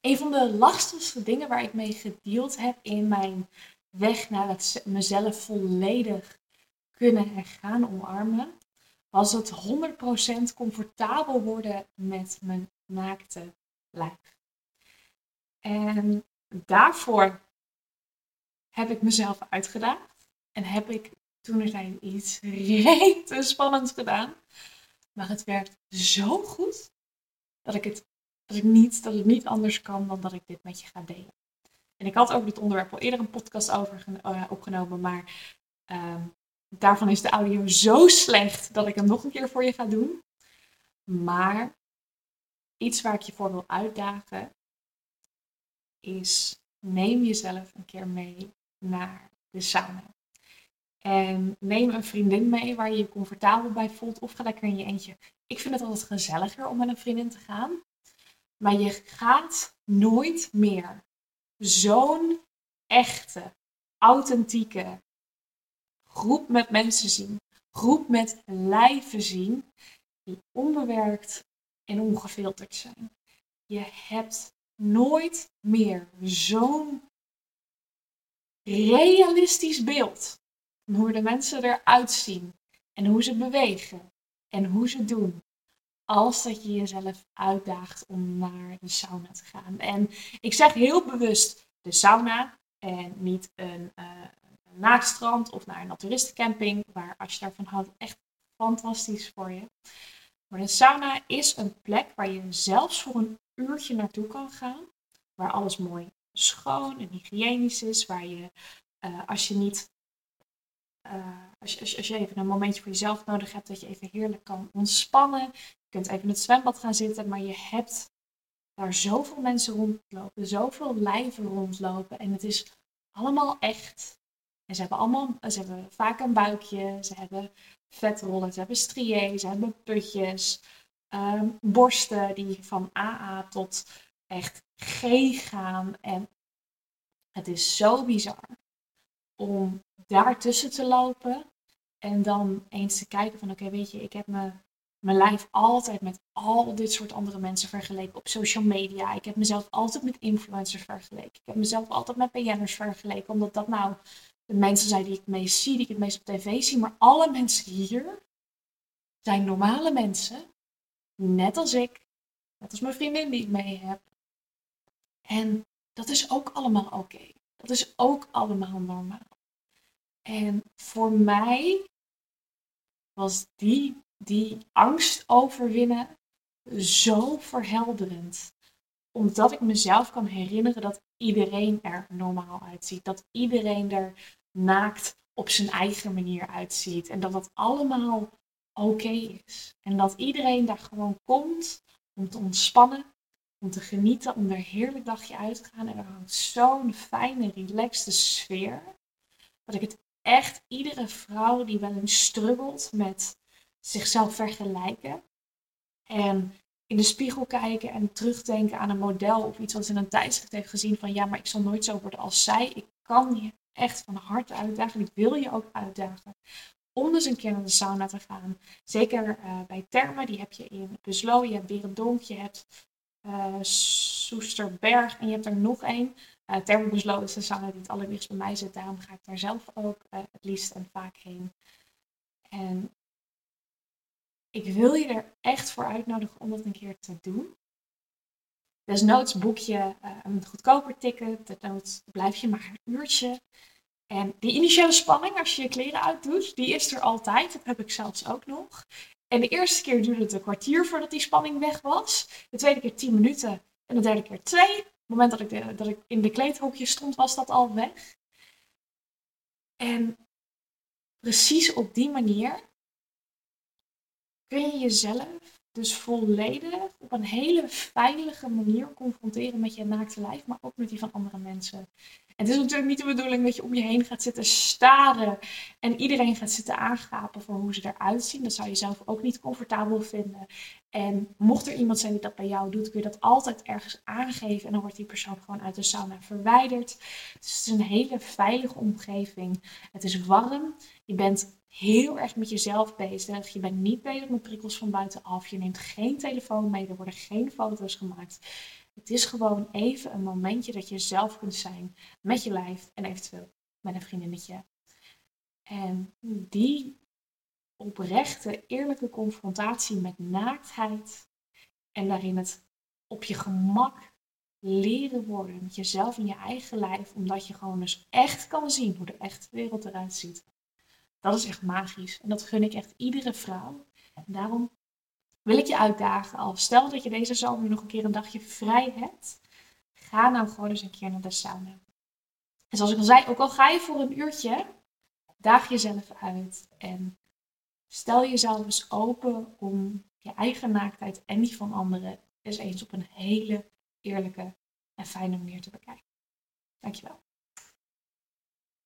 een van de lastigste dingen waar ik mee gedeeld heb in mijn weg naar het mezelf volledig kunnen en gaan omarmen, was het 100% comfortabel worden met mijn naakte lijf. En daarvoor heb ik mezelf uitgedaagd en heb ik toen er zijn iets rete spannends gedaan. Maar het werkt zo goed dat ik het dat ik niet, dat het niet anders kan dan dat ik dit met je ga delen. En ik had over dit onderwerp al eerder een podcast over uh, opgenomen, maar uh, daarvan is de audio zo slecht dat ik hem nog een keer voor je ga doen. Maar iets waar ik je voor wil uitdagen is neem jezelf een keer mee naar de sauna. En neem een vriendin mee waar je je comfortabel bij voelt of ga lekker in je eentje. Ik vind het altijd gezelliger om met een vriendin te gaan. Maar je gaat nooit meer zo'n echte, authentieke groep met mensen zien. Groep met lijven zien die onbewerkt en ongefilterd zijn. Je hebt nooit meer zo'n realistisch beeld van hoe de mensen eruit zien en hoe ze bewegen en hoe ze doen. Als dat je jezelf uitdaagt om naar de sauna te gaan. En ik zeg heel bewust de sauna en niet een, uh, of naar een naturistencamping, waar als je daarvan houdt echt fantastisch voor je. Maar de sauna is een plek waar je zelfs voor een uurtje naartoe kan gaan, waar alles mooi schoon en hygiënisch is, waar je uh, als je niet je, als, je, als, je, even een momentje voor jezelf nodig hebt, dat je even heerlijk kan ontspannen. Je kunt even in het zwembad gaan zitten, maar je hebt daar zoveel mensen rondlopen, zoveel lijven rondlopen. En het is allemaal echt. En ze hebben allemaal, ze hebben vaak een buikje, ze hebben vetrollen, ze hebben striën, ze hebben putjes, um, borsten die van AA tot echt G gaan. En het is zo bizar om daartussen te lopen en dan eens te kijken van oké, weet je, ik heb me, mijn lijf altijd met al dit soort andere mensen vergeleken op social media. Ik heb mezelf altijd met influencers vergeleken. Ik heb mezelf altijd met BN'ers vergeleken, omdat dat nou de mensen zijn die ik het meest zie, die ik het meest op tv zie. Maar alle mensen hier zijn normale mensen, net als ik, net als mijn vriendin die ik mee heb. En dat is ook allemaal oké. Dat is ook allemaal normaal. En voor mij was die, die angst overwinnen zo verhelderend. Omdat ik mezelf kan herinneren dat iedereen er normaal uitziet. Dat iedereen er naakt op zijn eigen manier uitziet. En dat dat allemaal oké is. En dat iedereen daar gewoon komt om te ontspannen, om te genieten, om er een heerlijk dagje uit te gaan. En er hangt zo'n fijne, relaxte sfeer. Dat ik het echt iedere vrouw die wel eens struggelt met zichzelf vergelijken. En in de spiegel kijken en terugdenken aan een model of iets wat ze in een tijdschrift heeft gezien van ja, maar ik zal nooit zo worden als zij. Ik kan je echt van harte uitdagen. Ik wil je ook uitdagen om dus een keer naar de sauna te gaan. Zeker uh, bij Thermen, die heb je in Buslo, je hebt Berendonk, je hebt uh, Soesterberg en je hebt er nog één. Uh, Thermobuslo is de sauna die het allerdichtst bij mij zit. Daarom ga ik daar zelf ook het liefst en vaak heen. En ik wil je er echt voor uitnodigen om dat een keer te doen. Desnoods boek je uh, een goedkoper ticket. Desnoods blijf je maar een uurtje. En die initiële spanning als je je kleren uitdoet, die is er altijd. Dat heb ik zelfs ook nog. En de eerste keer duurde het een kwartier voordat die spanning weg was. De tweede keer tien minuten. En de derde keer twee het moment dat ik, dat ik in de kleedhokje stond, was dat al weg. En precies op die manier kun je jezelf dus volledig op een hele veilige manier confronteren met je naakte lijf, maar ook met die van andere mensen. En het is natuurlijk niet de bedoeling dat je om je heen gaat zitten staren en iedereen gaat zitten aangapen voor hoe ze eruit zien. Dat zou je zelf ook niet comfortabel vinden. En mocht er iemand zijn die dat bij jou doet, kun je dat altijd ergens aangeven en dan wordt die persoon gewoon uit de sauna verwijderd. Dus het is een hele veilige omgeving. Het is warm. Je bent heel erg met jezelf bezig. Je bent niet bezig met prikkels van buitenaf. Je neemt geen telefoon mee. Er worden geen foto's gemaakt. Het is gewoon even een momentje dat je zelf kunt zijn met je lijf en eventueel met een vriendinnetje. En die oprechte, eerlijke confrontatie met naaktheid en daarin het op je gemak leren worden met jezelf in je eigen lijf, omdat je gewoon dus echt kan zien hoe de echte wereld eruit ziet. Dat is echt magisch en dat gun ik echt iedere vrouw. En daarom wil ik je uitdagen, al stel dat je deze zomer nog een keer een dagje vrij hebt, ga nou gewoon eens een keer naar de sauna. En zoals ik al zei, ook al ga je voor een uurtje, daag jezelf uit en stel jezelf eens open om je eigen naaktheid en die van anderen eens eens op een hele eerlijke en fijne manier te bekijken. Dankjewel.